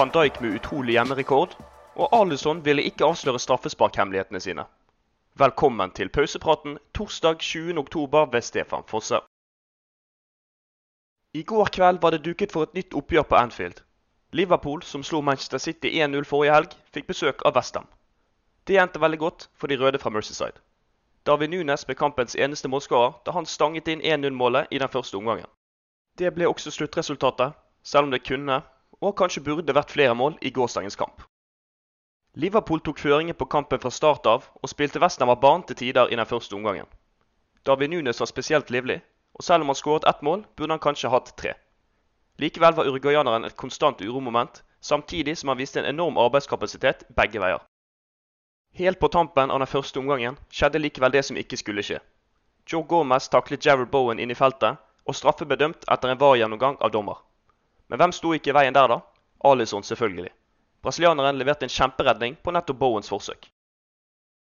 Van Dijk med utrolig hjemmerekord. Og Alison ville ikke avsløre straffesparkhemmelighetene sine. Velkommen til pausepraten torsdag 20.10 ved Stefan Fosse. I går kveld var det duket for et nytt oppgjør på Anfield. Liverpool, som slo Manchester City 1-0 forrige helg, fikk besøk av Westham. Det endte veldig godt for de røde fra Mercyside. David Nunes ble kampens eneste målskårer da han stanget inn 1-0-målet i den første omgangen. Det ble også sluttresultatet, selv om det kunne, og kanskje burde vært flere mål i gårsdagens kamp. Liverpool tok føringen på kampen fra start av, og spilte Westham av banen til tider i den første omgangen. David Nunes var spesielt livlig, og selv om han skåret ett mål, burde han kanskje hatt tre. Likevel var uruguayaneren et konstant uromoment, samtidig som han viste en enorm arbeidskapasitet begge veier. Helt på tampen av den første omgangen skjedde likevel det som ikke skulle skje. Joe Gomez taklet Jared Bowen inn i feltet, og straffe ble dømt etter en var-gjennomgang av dommer. Men hvem sto ikke i veien der, da? Alison, selvfølgelig. Brasilianeren leverte en kjemperedning på nettopp Bowens forsøk.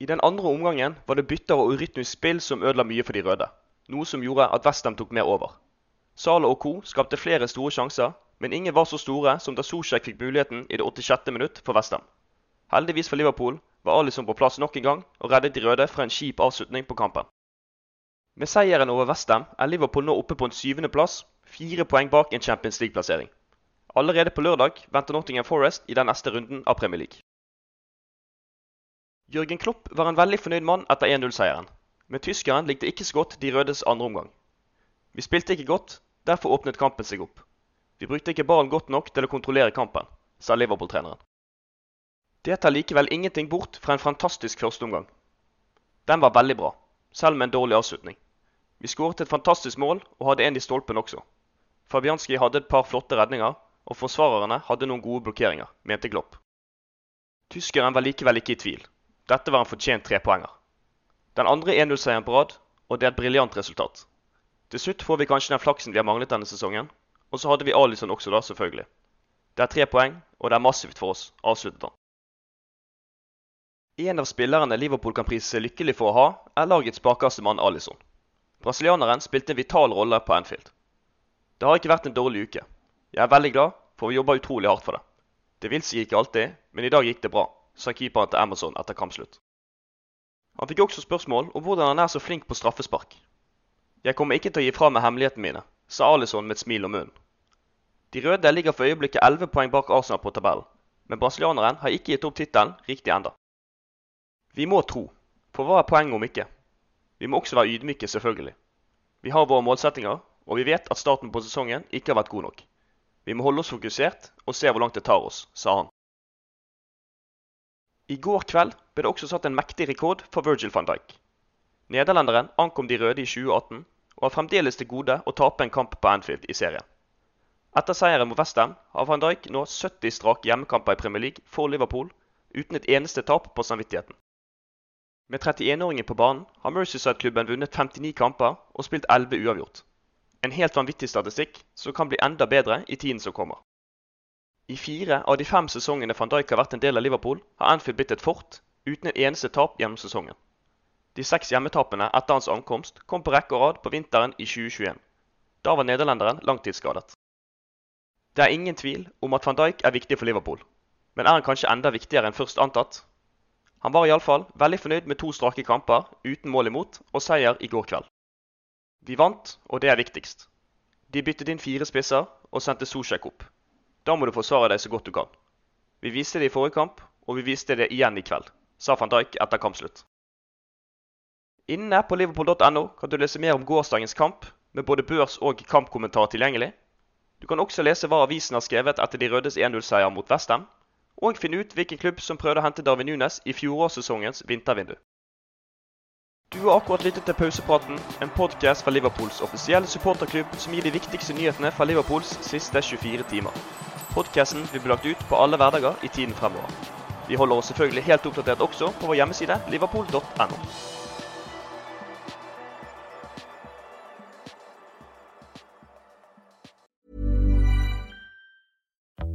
I den andre omgangen var det bytter og urytmisk spill som ødela mye for de røde, noe som gjorde at Westham tok mer over. Sala og co. skapte flere store sjanser, men ingen var så store som da Zuzek fikk muligheten i det 86. minutt for Westham. Heldigvis for Liverpool var Alison på plass nok en gang og reddet de røde fra en kjip avslutning på kampen. Med seieren over Westham er Liverpool nå oppe på en syvendeplass, fire poeng bak en Champions League-plassering. Allerede på lørdag venter Nottingham Forest i den neste runden av Premier League. Jørgen Klopp var en veldig fornøyd mann etter 1-0-seieren, men tyskeren likte ikke så godt de rødes andre omgang. Vi spilte ikke godt, derfor åpnet kampen seg opp. Vi brukte ikke ballen godt nok til å kontrollere kampen, sa Liverpool-treneren. Det tar likevel ingenting bort fra en fantastisk førsteomgang. Den var veldig bra, selv med en dårlig avslutning. Vi skåret et fantastisk mål og hadde en i stolpen også. Fabianski hadde et par flotte redninger, og forsvarerne hadde noen gode blokkeringer, mente Klopp. Tyskeren var likevel ikke i tvil. Dette var en fortjent trepoenger. Den andre 1-0-seieren på rad, og det er et briljant resultat. Til slutt får vi kanskje den flaksen vi har manglet denne sesongen, og så hadde vi Alison også da, selvfølgelig. Det er tre poeng, og det er massivt for oss, avsluttet han. En av spillerne Liverpool kan prise seg lykkelig for å ha, er lagets bakerste mann Alison. Brasilianeren spilte en vital rolle på Anfield. Det har ikke vært en dårlig uke. Jeg er veldig glad, for vi jobber utrolig hardt for det. Det vil si ikke alltid, men i dag gikk det bra, sa keeperen til Amazon etter kampslutt. Han fikk også spørsmål om hvordan han er så flink på straffespark. Jeg kommer ikke til å gi fra meg hemmelighetene mine, sa Alison med et smil om munnen. De røde ligger for øyeblikket 11 poeng bak Arsenal på tabellen, men brasilianeren har ikke gitt opp tittelen riktig enda. Vi må tro, for hva er poenget om ikke? Vi må også være ydmyke, selvfølgelig. Vi har våre målsettinger, og vi vet at starten på sesongen ikke har vært god nok. Vi må holde oss fokusert og se hvor langt det tar oss, sa han. I går kveld ble det også satt en mektig rekord for Virgil van Dijk. Nederlenderen ankom de røde i 2018, og har fremdeles til gode å tape en kamp på Anfield i serien. Etter seieren mot Westham har van Dijk nå 70 strake hjemmekamper i Premier League for Liverpool, uten et eneste tap på samvittigheten. Med 31-åringen på banen har Mercyside-klubben vunnet 59 kamper og spilt 11 uavgjort. En helt vanvittig statistikk som kan bli enda bedre i tiden som kommer. I fire av de fem sesongene van Dijk har vært en del av Liverpool, har Anfield blitt et fort uten en eneste tap gjennom sesongen. De seks hjemmetapene etter hans ankomst kom på rekke og rad på vinteren i 2021. Da var nederlenderen langtidsskadet. Det er ingen tvil om at van Dijk er viktig for Liverpool, men er han kanskje enda viktigere enn først antatt? Han var iallfall veldig fornøyd med to strake kamper uten mål imot og seier i går kveld. Vi vant, og det er viktigst. De byttet inn fire spisser og sendte Sosjek opp. Da må du forsvare deg så godt du kan. Vi viste det i forrige kamp, og vi viste det igjen i kveld, sa van Dijk etter kampslutt. Inne på liverpool.no kan du lese mer om gårsdagens kamp, med både børs- og kampkommentar tilgjengelig. Du kan også lese hva avisen har skrevet etter de rødes 1-0-seier mot Westham, og finne ut hvilken klubb som prøvde å hente Darwin Nunes i fjorårssesongens vintervindu. Du har akkurat lyttet til Pausepraten, en podkast fra Liverpools offisielle supporterklubb som gir de viktigste nyhetene fra Liverpools siste 24 timer. Podkasten vil bli lagt ut på alle hverdager i tiden fremover. Vi holder oss selvfølgelig helt oppdatert også på vår hjemmeside liverpool.no.